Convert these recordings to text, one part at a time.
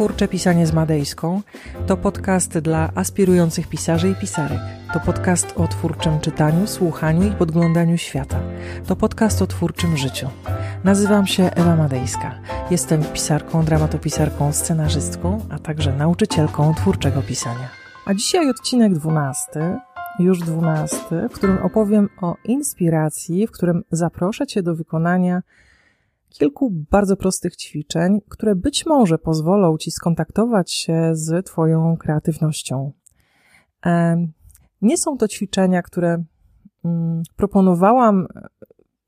Twórcze Pisanie z Madejską to podcast dla aspirujących pisarzy i pisarek. To podcast o twórczym czytaniu, słuchaniu i podglądaniu świata. To podcast o twórczym życiu. Nazywam się Ewa Madejska. Jestem pisarką, dramatopisarką, scenarzystką, a także nauczycielką twórczego pisania. A dzisiaj odcinek dwunasty, już dwunasty, w którym opowiem o inspiracji, w którym zaproszę Cię do wykonania kilku bardzo prostych ćwiczeń, które być może pozwolą Ci skontaktować się z Twoją kreatywnością. Nie są to ćwiczenia, które mm, proponowałam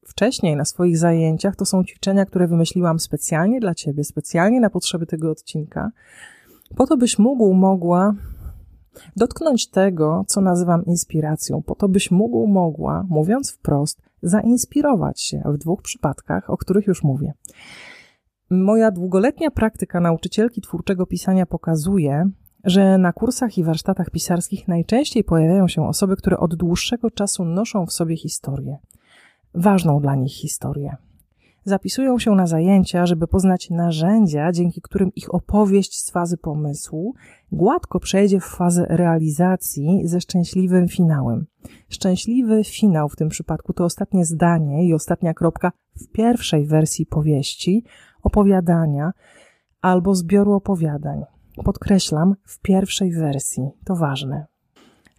wcześniej na swoich zajęciach. To są ćwiczenia, które wymyśliłam specjalnie dla Ciebie, specjalnie na potrzeby tego odcinka, po to byś mógł, mogła dotknąć tego, co nazywam inspiracją, po to byś mógł, mogła, mówiąc wprost, zainspirować się w dwóch przypadkach, o których już mówię. Moja długoletnia praktyka nauczycielki twórczego pisania pokazuje, że na kursach i warsztatach pisarskich najczęściej pojawiają się osoby, które od dłuższego czasu noszą w sobie historię. Ważną dla nich historię zapisują się na zajęcia, żeby poznać narzędzia, dzięki którym ich opowieść z fazy pomysłu gładko przejdzie w fazę realizacji ze szczęśliwym finałem. Szczęśliwy finał w tym przypadku to ostatnie zdanie i ostatnia kropka w pierwszej wersji powieści, opowiadania albo zbioru opowiadań. Podkreślam, w pierwszej wersji. To ważne.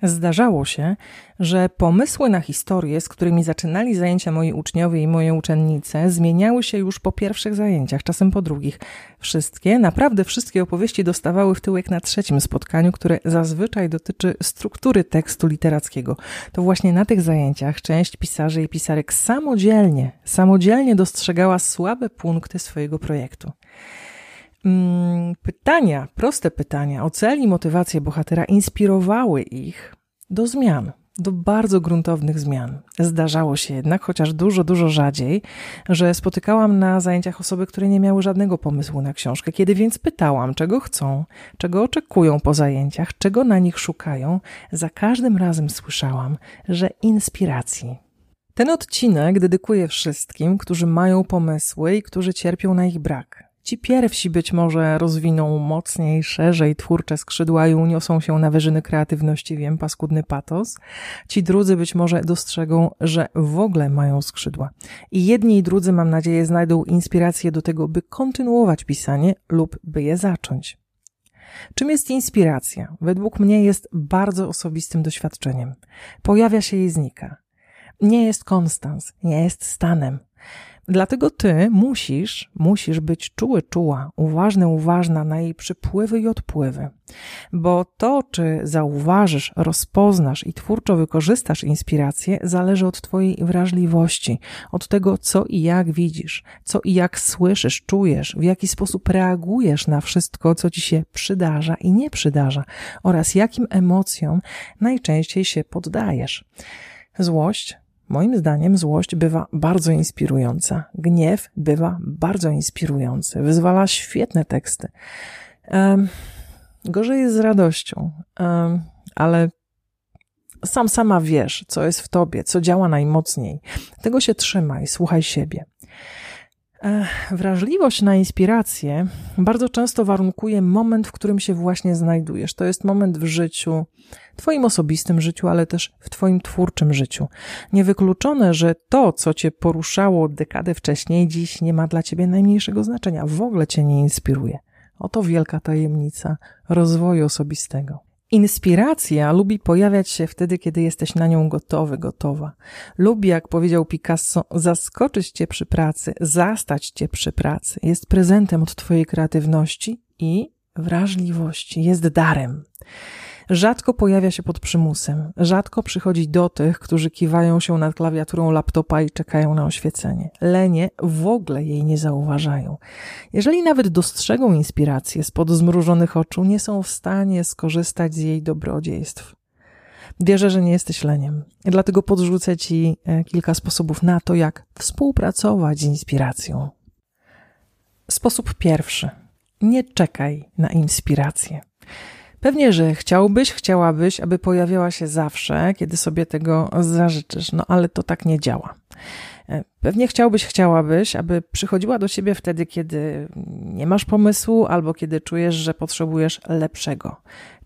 Zdarzało się, że pomysły na historie, z którymi zaczynali zajęcia moi uczniowie i moje uczennice, zmieniały się już po pierwszych zajęciach, czasem po drugich. Wszystkie, naprawdę wszystkie opowieści dostawały w tyłek na trzecim spotkaniu, które zazwyczaj dotyczy struktury tekstu literackiego. To właśnie na tych zajęciach część pisarzy i pisarek samodzielnie, samodzielnie dostrzegała słabe punkty swojego projektu. Mm, pytania, proste pytania o cel i motywację bohatera inspirowały ich do zmian, do bardzo gruntownych zmian. Zdarzało się jednak, chociaż dużo, dużo rzadziej, że spotykałam na zajęciach osoby, które nie miały żadnego pomysłu na książkę. Kiedy więc pytałam, czego chcą, czego oczekują po zajęciach, czego na nich szukają, za każdym razem słyszałam, że inspiracji. Ten odcinek dedykuję wszystkim, którzy mają pomysły i którzy cierpią na ich brak. Ci pierwsi być może rozwiną mocniej, szerzej twórcze skrzydła i uniosą się na wyżyny kreatywności, wiem, paskudny patos. Ci drudzy być może dostrzegą, że w ogóle mają skrzydła. I jedni i drudzy, mam nadzieję, znajdą inspirację do tego, by kontynuować pisanie lub by je zacząć. Czym jest inspiracja? Według mnie jest bardzo osobistym doświadczeniem. Pojawia się i znika. Nie jest konstans, nie jest stanem. Dlatego ty musisz, musisz być czuły, czuła, uważny, uważna na jej przypływy i odpływy. Bo to, czy zauważysz, rozpoznasz i twórczo wykorzystasz inspirację, zależy od twojej wrażliwości, od tego, co i jak widzisz, co i jak słyszysz, czujesz, w jaki sposób reagujesz na wszystko, co ci się przydarza i nie przydarza, oraz jakim emocjom najczęściej się poddajesz. Złość, Moim zdaniem złość bywa bardzo inspirująca. Gniew bywa bardzo inspirujący. Wyzwala świetne teksty. Um, gorzej jest z radością, um, ale sam sama wiesz, co jest w tobie, co działa najmocniej. Tego się trzymaj, słuchaj siebie. Wrażliwość na inspirację bardzo często warunkuje moment, w którym się właśnie znajdujesz. To jest moment w życiu, Twoim osobistym życiu, ale też w Twoim twórczym życiu. Niewykluczone, że to, co Cię poruszało dekadę wcześniej, dziś nie ma dla Ciebie najmniejszego znaczenia, w ogóle Cię nie inspiruje. Oto wielka tajemnica rozwoju osobistego. Inspiracja lubi pojawiać się wtedy, kiedy jesteś na nią gotowy, gotowa. Lubi, jak powiedział Picasso, zaskoczyć cię przy pracy, zastać cię przy pracy. Jest prezentem od twojej kreatywności i wrażliwości. Jest darem. Rzadko pojawia się pod przymusem, rzadko przychodzi do tych, którzy kiwają się nad klawiaturą laptopa i czekają na oświecenie. Lenie w ogóle jej nie zauważają. Jeżeli nawet dostrzegą inspirację spod zmrużonych oczu, nie są w stanie skorzystać z jej dobrodziejstw. Wierzę, że nie jesteś leniem. Dlatego podrzucę Ci e, kilka sposobów na to, jak współpracować z inspiracją. Sposób pierwszy. Nie czekaj na inspirację. Pewnie, że chciałbyś, chciałabyś, aby pojawiała się zawsze, kiedy sobie tego zażyczysz, no ale to tak nie działa. E, pewnie chciałbyś, chciałabyś, aby przychodziła do ciebie wtedy, kiedy nie masz pomysłu albo kiedy czujesz, że potrzebujesz lepszego.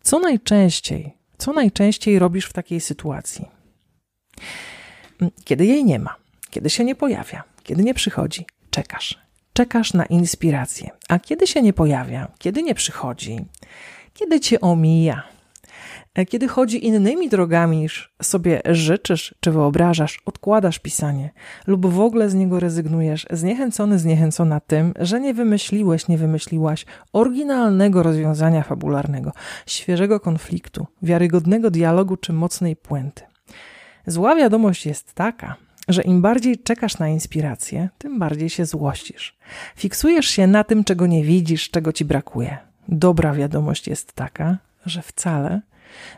Co najczęściej, co najczęściej robisz w takiej sytuacji? Mm, kiedy jej nie ma, kiedy się nie pojawia, kiedy nie przychodzi, czekasz. Czekasz na inspirację. A kiedy się nie pojawia, kiedy nie przychodzi, kiedy cię omija, E, kiedy chodzi innymi drogami niż sobie życzysz czy wyobrażasz, odkładasz pisanie lub w ogóle z niego rezygnujesz, zniechęcony, zniechęcona tym, że nie wymyśliłeś, nie wymyśliłaś oryginalnego rozwiązania fabularnego, świeżego konfliktu, wiarygodnego dialogu czy mocnej puenty. Zła wiadomość jest taka, że im bardziej czekasz na inspirację, tym bardziej się złościsz. Fiksujesz się na tym, czego nie widzisz, czego ci brakuje. Dobra wiadomość jest taka, że wcale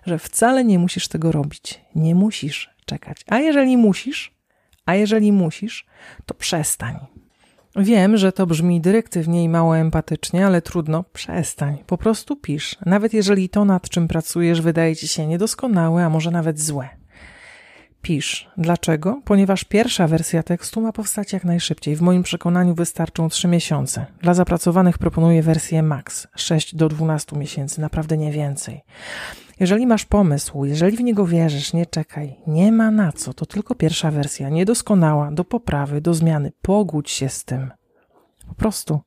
że wcale nie musisz tego robić. Nie musisz czekać. A jeżeli musisz, a jeżeli musisz, to przestań. Wiem, że to brzmi dyrektywnie i mało empatycznie, ale trudno, przestań. Po prostu pisz, nawet jeżeli to, nad czym pracujesz, wydaje ci się niedoskonałe, a może nawet złe. Pisz. Dlaczego? Ponieważ pierwsza wersja tekstu ma powstać jak najszybciej. W moim przekonaniu wystarczą 3 miesiące. Dla zapracowanych proponuję wersję max 6 do 12 miesięcy, naprawdę nie więcej. Jeżeli masz pomysł, jeżeli w niego wierzysz, nie czekaj. Nie ma na co, to tylko pierwsza wersja, niedoskonała, do poprawy, do zmiany. Pogódź się z tym. Po prostu.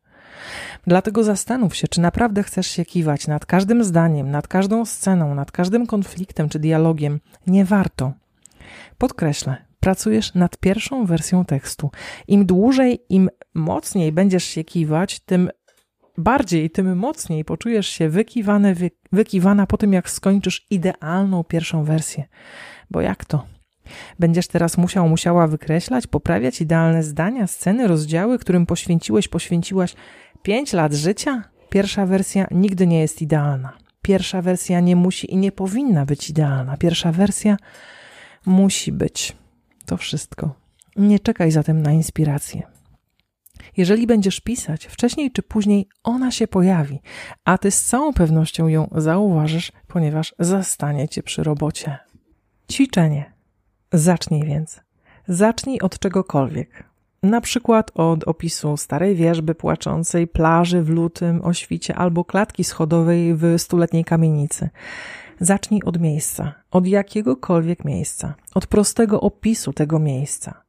Dlatego zastanów się, czy naprawdę chcesz się kiwać nad każdym zdaniem, nad każdą sceną, nad każdym konfliktem czy dialogiem. Nie warto. Podkreślę, pracujesz nad pierwszą wersją tekstu. Im dłużej, im mocniej będziesz się kiwać, tym bardziej, tym mocniej poczujesz się wykiwany, wy, wykiwana po tym, jak skończysz idealną pierwszą wersję. Bo jak to? Będziesz teraz musiał, musiała wykreślać, poprawiać idealne zdania, sceny, rozdziały, którym poświęciłeś, poświęciłaś pięć lat życia? Pierwsza wersja nigdy nie jest idealna. Pierwsza wersja nie musi i nie powinna być idealna. Pierwsza wersja musi być. To wszystko. Nie czekaj zatem na inspirację. Jeżeli będziesz pisać, wcześniej czy później ona się pojawi, a ty z całą pewnością ją zauważysz, ponieważ zastanie cię przy robocie. Ćwiczenie. Zacznij więc. Zacznij od czegokolwiek. Na przykład od opisu starej wierzby płaczącej, plaży w lutym, o świcie albo klatki schodowej w stuletniej kamienicy. Zacznij od miejsca, od jakiegokolwiek miejsca, od prostego opisu tego miejsca.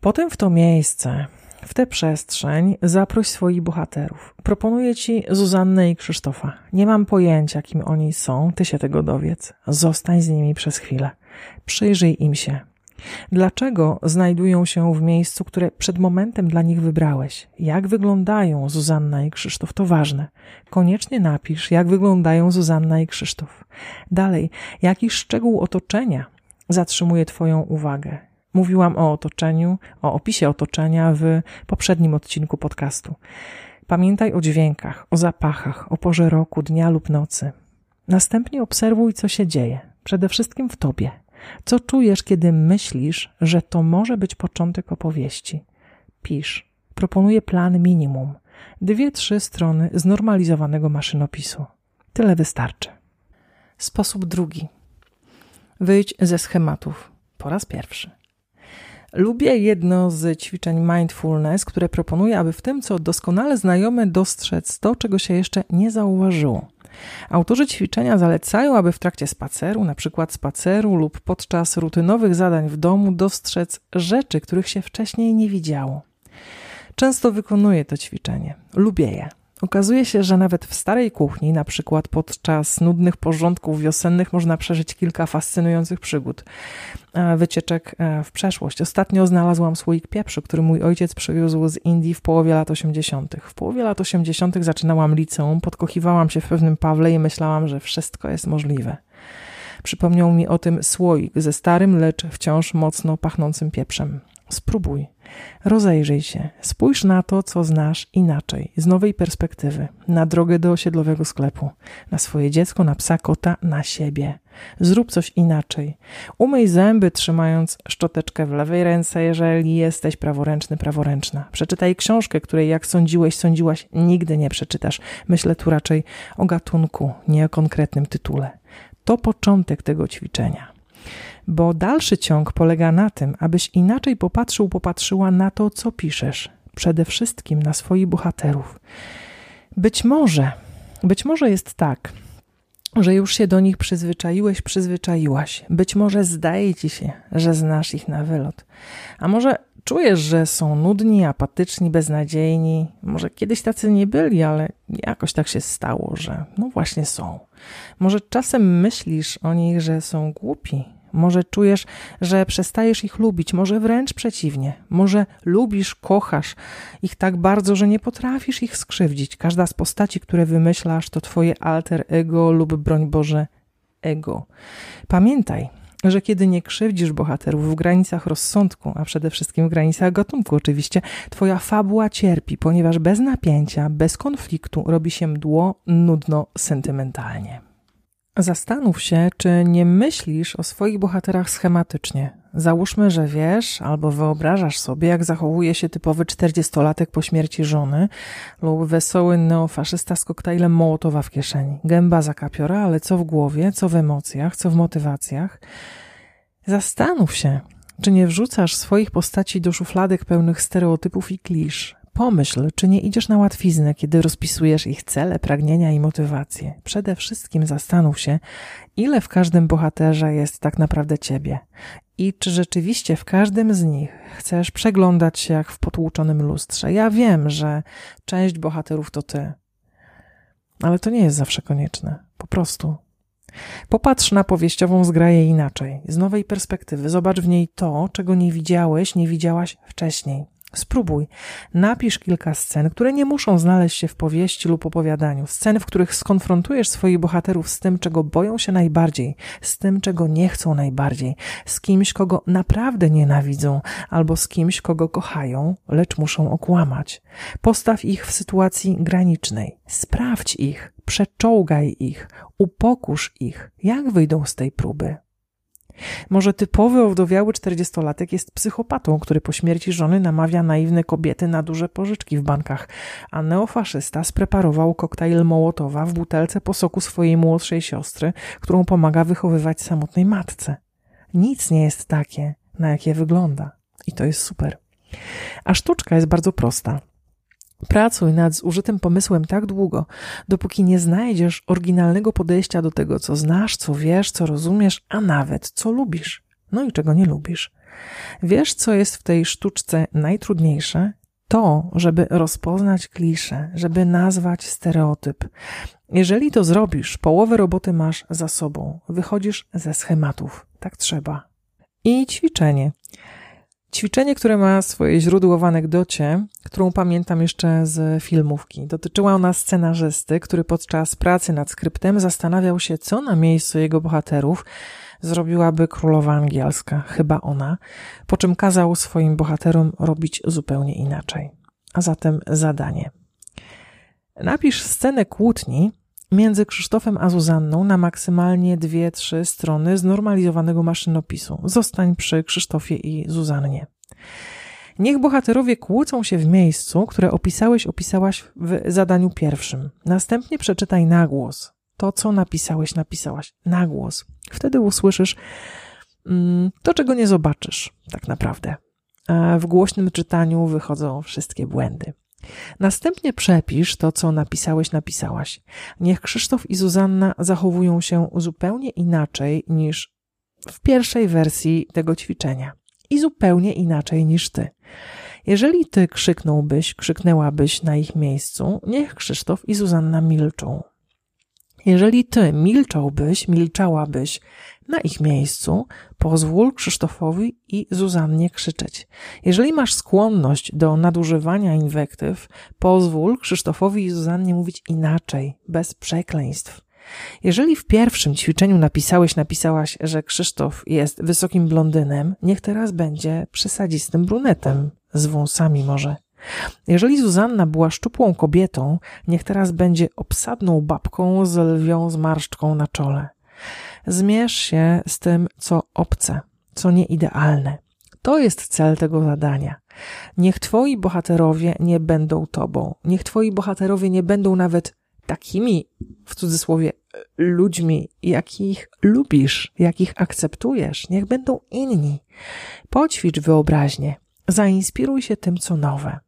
Potem w to miejsce w tę przestrzeń zaproś swoich bohaterów. Proponuję ci Zuzannę i Krzysztofa. Nie mam pojęcia, kim oni są, ty się tego dowiedz. Zostań z nimi przez chwilę. Przyjrzyj im się. Dlaczego znajdują się w miejscu, które przed momentem dla nich wybrałeś? Jak wyglądają Zuzanna i Krzysztof? To ważne. Koniecznie napisz, jak wyglądają Zuzanna i Krzysztof. Dalej, jaki szczegół otoczenia zatrzymuje Twoją uwagę? Mówiłam o otoczeniu, o opisie otoczenia w poprzednim odcinku podcastu. Pamiętaj o dźwiękach, o zapachach, o porze roku, dnia lub nocy. Następnie obserwuj, co się dzieje, przede wszystkim w tobie. Co czujesz, kiedy myślisz, że to może być początek opowieści? Pisz. Proponuję plan minimum. Dwie, trzy strony znormalizowanego maszynopisu. Tyle wystarczy. Sposób drugi. Wyjdź ze schematów. Po raz pierwszy. Lubię jedno z ćwiczeń mindfulness, które proponuje, aby w tym, co doskonale znajome, dostrzec to, czego się jeszcze nie zauważyło. Autorzy ćwiczenia zalecają, aby w trakcie spaceru, na przykład spaceru lub podczas rutynowych zadań w domu, dostrzec rzeczy, których się wcześniej nie widziało. Często wykonuję to ćwiczenie. Lubię je. Okazuje się, że nawet w starej kuchni, na przykład podczas nudnych porządków wiosennych, można przeżyć kilka fascynujących przygód, e, wycieczek e, w przeszłość. Ostatnio znalazłam słoik pieprzu, który mój ojciec przywiózł z Indii w połowie lat 80. W połowie lat 80. zaczynałam liceum, podkochiwałam się w pewnym Pawle i myślałam, że wszystko jest możliwe. Przypomniał mi o tym słoik ze starym, lecz wciąż mocno pachnącym pieprzem. Spróbuj. Rozejrzyj się, spójrz na to, co znasz inaczej, z nowej perspektywy, na drogę do osiedlowego sklepu, na swoje dziecko, na psa, kota, na siebie. Zrób coś inaczej. Umyj zęby, trzymając szczoteczkę w lewej ręce, jeżeli jesteś praworęczny, praworęczna. Przeczytaj książkę, której, jak sądziłeś, sądziłaś, nigdy nie przeczytasz. Myślę tu raczej o gatunku, nie o konkretnym tytule. To początek tego ćwiczenia. Bo dalszy ciąg polega na tym, abyś inaczej popatrzył, popatrzyła na to, co piszesz, przede wszystkim na swoich bohaterów. Być może, być może jest tak, że już się do nich przyzwyczaiłeś, przyzwyczaiłaś. Być może zdaje ci się, że znasz ich na wylot. A może czujesz, że są nudni, apatyczni, beznadziejni. Może kiedyś tacy nie byli, ale jakoś tak się stało, że no właśnie są. Może czasem myślisz o nich, że są głupi, może czujesz, że przestajesz ich lubić, może wręcz przeciwnie. Może lubisz, kochasz ich tak bardzo, że nie potrafisz ich skrzywdzić. Każda z postaci, które wymyślasz, to twoje alter ego lub broń Boże ego. Pamiętaj, że kiedy nie krzywdzisz bohaterów w granicach rozsądku, a przede wszystkim w granicach gatunku oczywiście, twoja fabuła cierpi, ponieważ bez napięcia, bez konfliktu robi się mdło, nudno, sentymentalnie. Zastanów się, czy nie myślisz o swoich bohaterach schematycznie. Załóżmy, że wiesz albo wyobrażasz sobie, jak zachowuje się typowy czterdziestolatek po śmierci żony lub wesoły neofaszysta z koktajlem Mołotowa w kieszeni. Gęba zakapiora, ale co w głowie, co w emocjach, co w motywacjach. Zastanów się, czy nie wrzucasz swoich postaci do szufladek pełnych stereotypów i klisz, Pomyśl, czy nie idziesz na łatwiznę, kiedy rozpisujesz ich cele, pragnienia i motywacje. Przede wszystkim zastanów się, ile w każdym bohaterze jest tak naprawdę ciebie i czy rzeczywiście w każdym z nich chcesz przeglądać się jak w potłuczonym lustrze. Ja wiem, że część bohaterów to ty, ale to nie jest zawsze konieczne. Po prostu. Popatrz na powieściową zgraję inaczej, z nowej perspektywy. Zobacz w niej to, czego nie widziałeś, nie widziałaś wcześniej. Spróbuj. Napisz kilka scen, które nie muszą znaleźć się w powieści lub opowiadaniu. Scen, w których skonfrontujesz swoich bohaterów z tym, czego boją się najbardziej, z tym, czego nie chcą najbardziej, z kimś, kogo naprawdę nienawidzą, albo z kimś, kogo kochają, lecz muszą okłamać. Postaw ich w sytuacji granicznej. Sprawdź ich, przeczołgaj ich, upokurz ich, jak wyjdą z tej próby. Może typowy owdowiały czterdziestolatek jest psychopatą, który po śmierci żony namawia naiwne kobiety na duże pożyczki w bankach, a neofaszysta spreparował koktajl Mołotowa w butelce po soku swojej młodszej siostry, którą pomaga wychowywać samotnej matce. Nic nie jest takie, na jakie wygląda. I to jest super. A sztuczka jest bardzo prosta. Pracuj nad zużytym pomysłem tak długo, dopóki nie znajdziesz oryginalnego podejścia do tego, co znasz, co wiesz, co rozumiesz, a nawet co lubisz. No i czego nie lubisz. Wiesz, co jest w tej sztuczce najtrudniejsze? To, żeby rozpoznać kliszę, żeby nazwać stereotyp. Jeżeli to zrobisz, połowę roboty masz za sobą. Wychodzisz ze schematów. Tak trzeba. I ćwiczenie. Ćwiczenie, które ma swoje źródło w anegdocie, którą pamiętam jeszcze z filmówki. Dotyczyła ona scenarzysty, który podczas pracy nad skryptem zastanawiał się, co na miejscu jego bohaterów zrobiłaby królowa angielska, chyba ona, po czym kazał swoim bohaterom robić zupełnie inaczej. A zatem zadanie. Napisz scenę kłótni między Krzysztofem a Zuzanną na maksymalnie dwie, trzy strony znormalizowanego maszynopisu. Zostań przy Krzysztofie i Zuzannie. Niech bohaterowie kłócą się w miejscu, które opisałeś, opisałaś w zadaniu pierwszym. Następnie przeczytaj na głos. To, co napisałeś, napisałaś na głos. Wtedy usłyszysz mm, to, czego nie zobaczysz, tak naprawdę. A w głośnym czytaniu wychodzą wszystkie błędy. Następnie przepisz to, co napisałeś, napisałaś. Niech Krzysztof i Zuzanna zachowują się zupełnie inaczej niż w pierwszej wersji tego ćwiczenia i zupełnie inaczej niż ty. Jeżeli ty krzyknąłbyś, krzyknęłabyś na ich miejscu, niech Krzysztof i Zuzanna milczą. Jeżeli ty milczałbyś, milczałabyś na ich miejscu, pozwól Krzysztofowi i Zuzannie krzyczeć. Jeżeli masz skłonność do nadużywania inwektyw, pozwól Krzysztofowi i Zuzannie mówić inaczej, bez przekleństw. Jeżeli w pierwszym ćwiczeniu napisałeś, napisałaś, że Krzysztof jest wysokim blondynem, niech teraz będzie przesadzistym brunetem, z wąsami może. Jeżeli Zuzanna była szczupłą kobietą, niech teraz będzie obsadną babką z lwią zmarszczką na czole. Zmierz się z tym, co obce, co nieidealne. To jest cel tego zadania. Niech twoi bohaterowie nie będą tobą. Niech twoi bohaterowie nie będą nawet takimi, w cudzysłowie, ludźmi, jakich lubisz, jakich akceptujesz. Niech będą inni. Poćwicz wyobraźnię. Zainspiruj się tym, co nowe.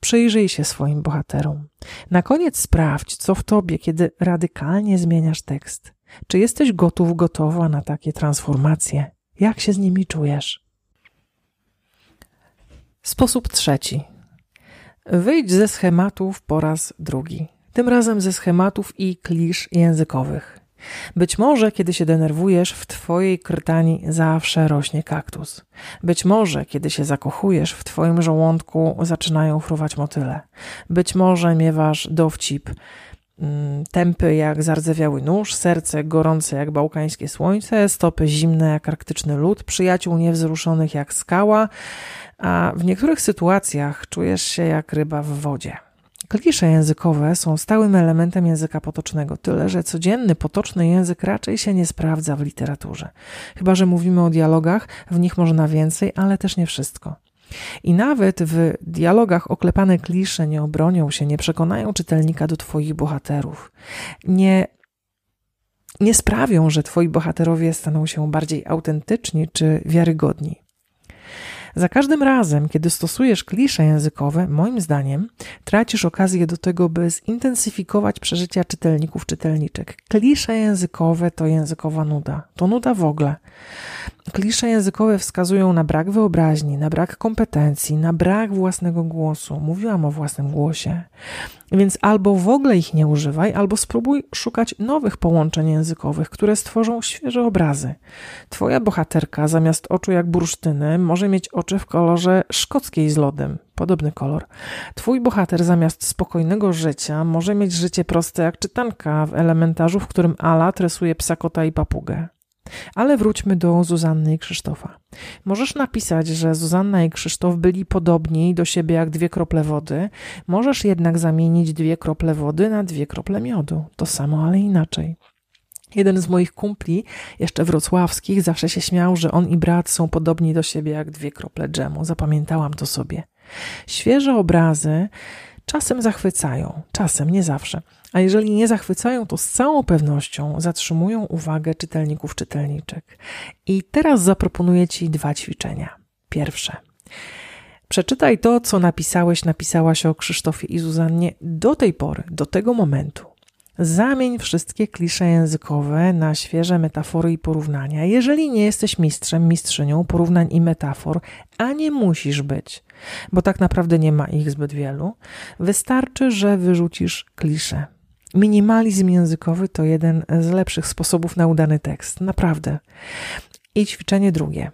Przyjrzyj się swoim bohaterom. Na koniec sprawdź, co w tobie, kiedy radykalnie zmieniasz tekst. Czy jesteś gotów, gotowa na takie transformacje? Jak się z nimi czujesz? Sposób trzeci. Wyjdź ze schematów po raz drugi. Tym razem ze schematów i klisz językowych. Być może, kiedy się denerwujesz, w twojej krtani zawsze rośnie kaktus. Być może, kiedy się zakochujesz, w twoim żołądku zaczynają fruwać motyle. Być może miewasz dowcip, tępy jak zardzewiały nóż, serce gorące jak bałkańskie słońce, stopy zimne jak arktyczny lód, przyjaciół niewzruszonych jak skała, a w niektórych sytuacjach czujesz się jak ryba w wodzie. Klisze językowe są stałym elementem języka potocznego, tyle że codzienny, potoczny język raczej się nie sprawdza w literaturze. Chyba, że mówimy o dialogach, w nich można więcej, ale też nie wszystko. I nawet w dialogach oklepane klisze nie obronią się, nie przekonają czytelnika do Twoich bohaterów. Nie, nie sprawią, że Twoi bohaterowie staną się bardziej autentyczni czy wiarygodni. Za każdym razem, kiedy stosujesz klisze językowe, moim zdaniem, tracisz okazję do tego, by zintensyfikować przeżycia czytelników, czytelniczek. Klisze językowe to językowa nuda. To nuda w ogóle. Klisze językowe wskazują na brak wyobraźni, na brak kompetencji, na brak własnego głosu. Mówiłam o własnym głosie. Więc albo w ogóle ich nie używaj, albo spróbuj szukać nowych połączeń językowych, które stworzą świeże obrazy. Twoja bohaterka zamiast oczu jak bursztyny może mieć oczy w kolorze szkockiej z lodem. Podobny kolor. Twój bohater zamiast spokojnego życia może mieć życie proste jak czytanka w elementarzu, w którym Ala tresuje psa, kota i papugę. Ale wróćmy do Zuzanny i Krzysztofa. Możesz napisać, że Zuzanna i Krzysztof byli podobni do siebie jak dwie krople wody. Możesz jednak zamienić dwie krople wody na dwie krople miodu. To samo, ale inaczej. Jeden z moich kumpli, jeszcze wrocławskich, zawsze się śmiał, że on i brat są podobni do siebie jak dwie krople dżemu. Zapamiętałam to sobie. Świeże obrazy czasem zachwycają, czasem, nie zawsze. A jeżeli nie zachwycają, to z całą pewnością zatrzymują uwagę czytelników, czytelniczek. I teraz zaproponuję Ci dwa ćwiczenia. Pierwsze. Przeczytaj to, co napisałeś, napisałaś o Krzysztofie i Zuzannie do tej pory, do tego momentu. Zamień wszystkie klisze językowe na świeże metafory i porównania. Jeżeli nie jesteś mistrzem, mistrzynią porównań i metafor, a nie musisz być, bo tak naprawdę nie ma ich zbyt wielu, wystarczy, że wyrzucisz klisze. Minimalizm językowy to jeden z lepszych sposobów na udany tekst. Naprawdę. I ćwiczenie drugie.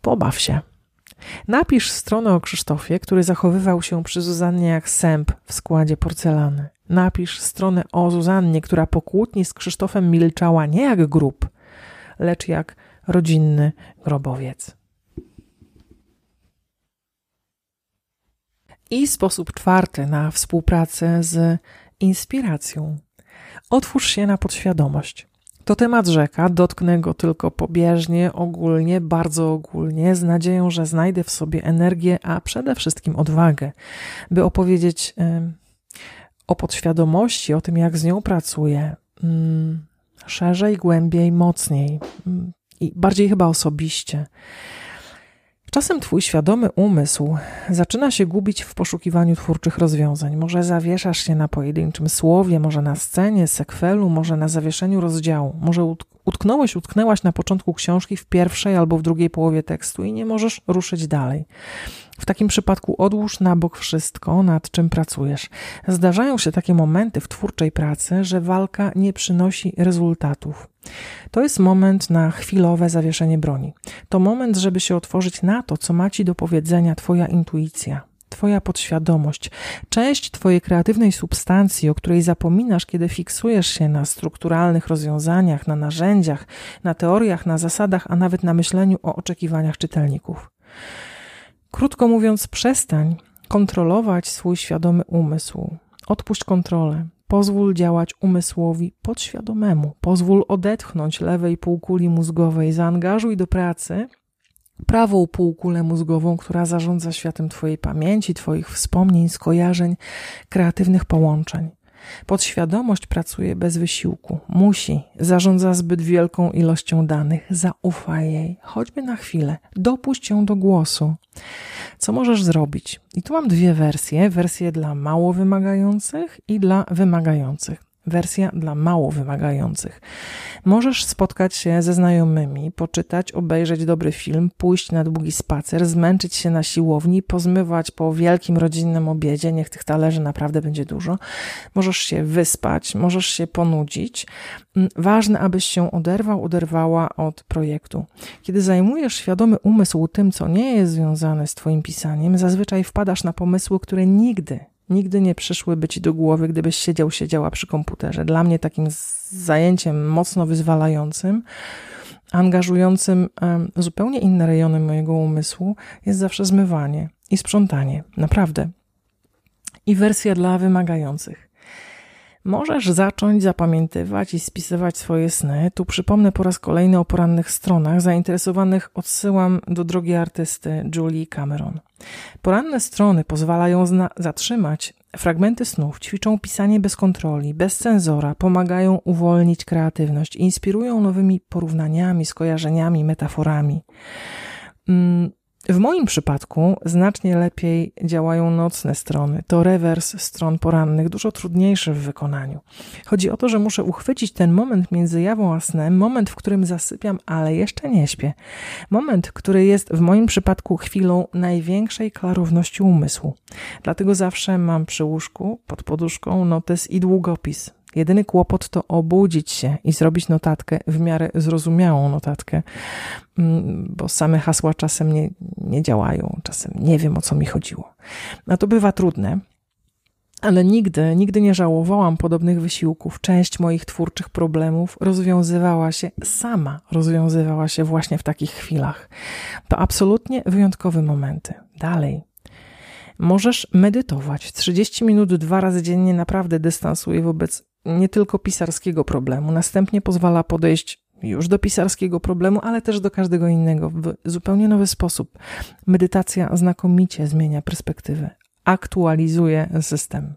Pobaw się. Napisz stronę o Krzysztofie, który zachowywał się przy Zuzannie jak sęp w składzie porcelany. Napisz stronę o Zuzannie, która po kłótni z Krzysztofem milczała nie jak grób, lecz jak rodzinny grobowiec. I sposób czwarty na współpracę z inspiracją. Otwórz się na podświadomość. To temat rzeka, dotknę go tylko pobieżnie, ogólnie, bardzo ogólnie, z nadzieją, że znajdę w sobie energię, a przede wszystkim odwagę, by opowiedzieć o podświadomości, o tym, jak z nią pracuję, y, szerzej, głębiej, mocniej y, i bardziej chyba osobiście. Czasem twój świadomy umysł zaczyna się gubić w poszukiwaniu twórczych rozwiązań. Może zawieszasz się na pojedynczym słowie, może na scenie, sekwelu, może na zawieszeniu rozdziału. Może utknąłeś, utknęłaś na początku książki w pierwszej albo w drugiej połowie tekstu i nie możesz ruszyć dalej. W takim przypadku odłóż na bok wszystko, nad czym pracujesz. Zdarzają się takie momenty w twórczej pracy, że walka nie przynosi rezultatów. To jest moment na chwilowe zawieszenie broni. To moment, żeby się otworzyć na to, co ma ci do powiedzenia Twoja intuicja, Twoja podświadomość, część Twojej kreatywnej substancji, o której zapominasz, kiedy fiksujesz się na strukturalnych rozwiązaniach, na narzędziach, na teoriach, na zasadach, a nawet na myśleniu o oczekiwaniach czytelników. Krótko mówiąc, przestań kontrolować swój świadomy umysł. Odpuść kontrolę. Pozwól działać umysłowi podświadomemu. Pozwól odetchnąć lewej półkuli mózgowej. Zaangażuj do pracy prawą półkulę mózgową, która zarządza światem Twojej pamięci, Twoich wspomnień, skojarzeń, kreatywnych połączeń. Podświadomość pracuje bez wysiłku. Musi. Zarządza zbyt wielką ilością danych. Zaufaj jej. Choćby na chwilę. Dopuść ją do głosu. Co możesz zrobić? I tu mam dwie wersje. Wersję dla mało wymagających i dla wymagających wersja dla mało wymagających. Możesz spotkać się ze znajomymi, poczytać, obejrzeć dobry film, pójść na długi spacer, zmęczyć się na siłowni, pozmywać po wielkim rodzinnym obiedzie, niech tych talerzy naprawdę będzie dużo. Możesz się wyspać, możesz się ponudzić. Mm, ważne, abyś się oderwał, oderwała od projektu. Kiedy zajmujesz świadomy umysł tym, co nie jest związane z Twoim pisaniem, zazwyczaj wpadasz na pomysły, które nigdy nigdy nie przyszłyby ci do głowy, gdybyś siedział, siedziała przy komputerze. Dla mnie takim zajęciem mocno wyzwalającym, angażującym zupełnie inne rejony mojego umysłu jest zawsze zmywanie i sprzątanie. Naprawdę. I wersja dla wymagających. Możesz zacząć zapamiętywać i spisywać swoje sny. Tu przypomnę po raz kolejny o porannych stronach. Zainteresowanych odsyłam do drogi artysty Julie Cameron. Poranne strony pozwalają zatrzymać fragmenty snów, ćwiczą pisanie bez kontroli, bez cenzora, pomagają uwolnić kreatywność, inspirują nowymi porównaniami, skojarzeniami, metaforami. Mm, w moim przypadku znacznie lepiej działają nocne strony. To rewers stron porannych, dużo trudniejszy w wykonaniu. Chodzi o to, że muszę uchwycić ten moment między jawą a snem, moment, w którym zasypiam, ale jeszcze nie śpię. Moment, który jest w moim przypadku chwilą największej klarowności umysłu. Dlatego zawsze mam przy łóżku, pod poduszką notes i długopis. Jedyny kłopot to obudzić się i zrobić notatkę, w miarę zrozumiałą notatkę, mm, bo same hasła czasem nie, nie działają, czasem nie wiem o co mi chodziło. No to bywa trudne, ale nigdy, nigdy nie żałowałam podobnych wysiłków. Część moich twórczych problemów rozwiązywała się sama, rozwiązywała się właśnie w takich chwilach. To absolutnie wyjątkowe momenty. Dalej. Możesz medytować. 30 minut dwa razy dziennie naprawdę dystansuje wobec nie tylko pisarskiego problemu. Następnie pozwala podejść już do pisarskiego problemu, ale też do każdego innego w zupełnie nowy sposób. Medytacja znakomicie zmienia perspektywę, aktualizuje system.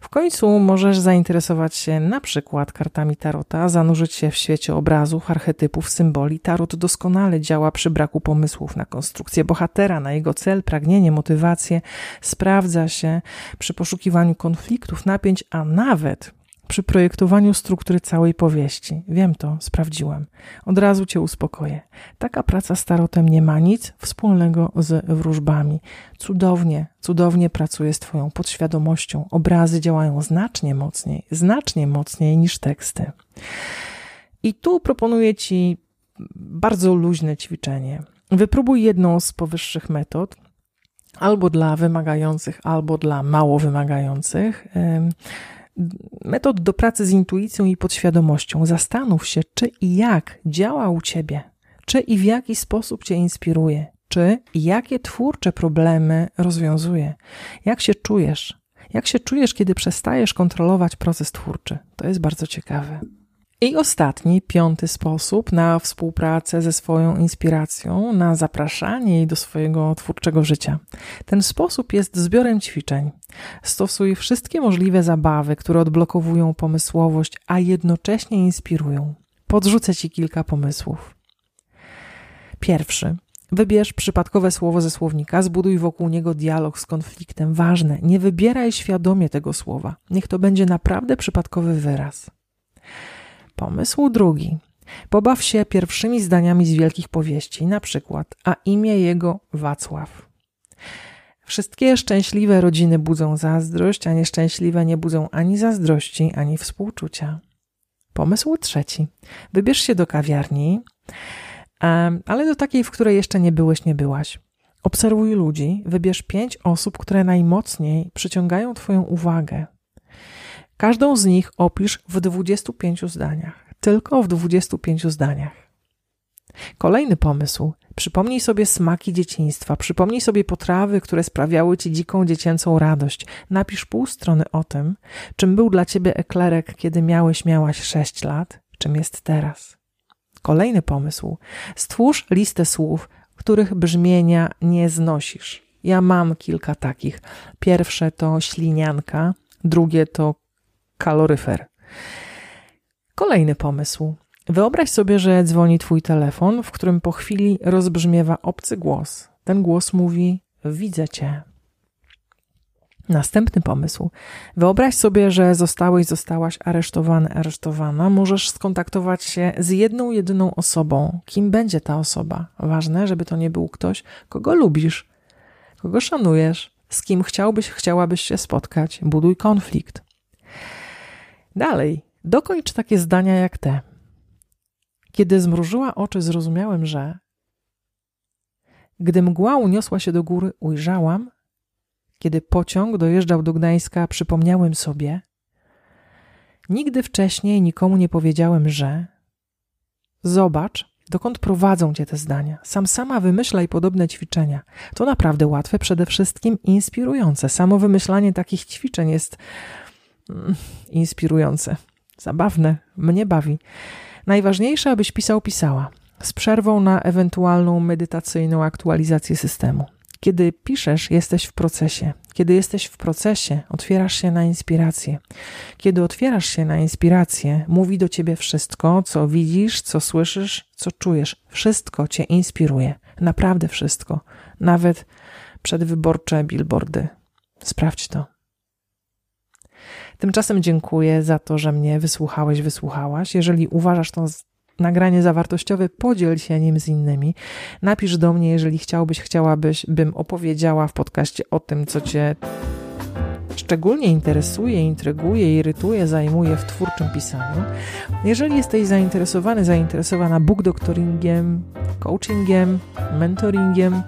W końcu możesz zainteresować się na przykład kartami tarota, zanurzyć się w świecie obrazów, archetypów, symboli. Tarot doskonale działa przy braku pomysłów na konstrukcję bohatera, na jego cel, pragnienie, motywację. Sprawdza się przy poszukiwaniu konfliktów, napięć, a nawet przy projektowaniu struktury całej powieści. Wiem to, sprawdziłem. Od razu cię uspokoję. Taka praca z tarotem nie ma nic wspólnego z wróżbami. Cudownie, cudownie pracuje z twoją podświadomością. Obrazy działają znacznie mocniej, znacznie mocniej niż teksty. I tu proponuję ci bardzo luźne ćwiczenie. Wypróbuj jedną z powyższych metod albo dla wymagających, albo dla mało wymagających metod do pracy z intuicją i podświadomością. Zastanów się, czy i jak działa u ciebie, czy i w jaki sposób cię inspiruje, czy i jakie twórcze problemy rozwiązuje. Jak się czujesz? Jak się czujesz, kiedy przestajesz kontrolować proces twórczy? To jest bardzo ciekawe. I ostatni, piąty sposób na współpracę ze swoją inspiracją, na zapraszanie jej do swojego twórczego życia. Ten sposób jest zbiorem ćwiczeń. Stosuj wszystkie możliwe zabawy, które odblokowują pomysłowość, a jednocześnie inspirują. Podrzucę ci kilka pomysłów. Pierwszy. Wybierz przypadkowe słowo ze słownika, zbuduj wokół niego dialog z konfliktem. Ważne, nie wybieraj świadomie tego słowa. Niech to będzie naprawdę przypadkowy wyraz. Pomysł drugi. Pobaw się pierwszymi zdaniami z wielkich powieści, na przykład, a imię jego Wacław. Wszystkie szczęśliwe rodziny budzą zazdrość, a nieszczęśliwe nie budzą ani zazdrości, ani współczucia. Pomysł trzeci. Wybierz się do kawiarni, ale do takiej, w której jeszcze nie byłeś, nie byłaś. Obserwuj ludzi, wybierz pięć osób, które najmocniej przyciągają Twoją uwagę. Każdą z nich opisz w 25 zdaniach. Tylko w 25 zdaniach. Kolejny pomysł. Przypomnij sobie smaki dzieciństwa, przypomnij sobie potrawy, które sprawiały ci dziką dziecięcą radość. Napisz pół strony o tym, czym był dla ciebie eklerek, kiedy miałeś, miałaś 6 lat, czym jest teraz. Kolejny pomysł. Stwórz listę słów, których brzmienia nie znosisz. Ja mam kilka takich. Pierwsze to ślinianka, drugie to kaloryfer. Kolejny pomysł. Wyobraź sobie, że dzwoni twój telefon, w którym po chwili rozbrzmiewa obcy głos. Ten głos mówi: Widzę cię. Następny pomysł. Wyobraź sobie, że zostałeś, zostałaś aresztowany, aresztowana. Możesz skontaktować się z jedną, jedyną osobą. Kim będzie ta osoba? Ważne, żeby to nie był ktoś, kogo lubisz, kogo szanujesz, z kim chciałbyś, chciałabyś się spotkać. Buduj konflikt. Dalej, dokończ takie zdania jak te. Kiedy zmrużyła oczy, zrozumiałem, że gdy mgła uniosła się do góry, ujrzałam, kiedy pociąg dojeżdżał do Gdańska, przypomniałem sobie, nigdy wcześniej nikomu nie powiedziałem, że zobacz, dokąd prowadzą cię te zdania. Sam sama wymyślaj podobne ćwiczenia. To naprawdę łatwe, przede wszystkim inspirujące. Samo wymyślanie takich ćwiczeń jest inspirujące, zabawne, mnie bawi. Najważniejsze, abyś pisał, pisała, z przerwą na ewentualną medytacyjną aktualizację systemu. Kiedy piszesz, jesteś w procesie. Kiedy jesteś w procesie, otwierasz się na inspirację. Kiedy otwierasz się na inspirację, mówi do ciebie wszystko, co widzisz, co słyszysz, co czujesz. Wszystko cię inspiruje. Naprawdę wszystko. Nawet przedwyborcze billboardy. Sprawdź to. Tymczasem dziękuję za to, że mnie wysłuchałeś, wysłuchałaś. Jeżeli uważasz to nagranie zawartościowe, podziel się nim z innymi. Napisz do mnie, jeżeli chciałbyś, chciałabyś, bym opowiedziała w podcaście o tym, co cię szczególnie interesuje, intryguje, irytuje, zajmuje w twórczym pisaniu. Jeżeli jesteś zainteresowany, zainteresowana book doctoringiem, coachingiem, mentoringiem,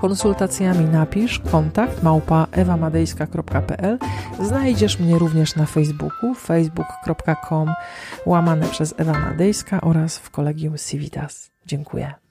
konsultacjami napisz kontakt małpa ewamadejska.pl. Znajdziesz mnie również na Facebooku facebook.com łamane przez Ewa Madejska oraz w kolegium Civitas. Dziękuję.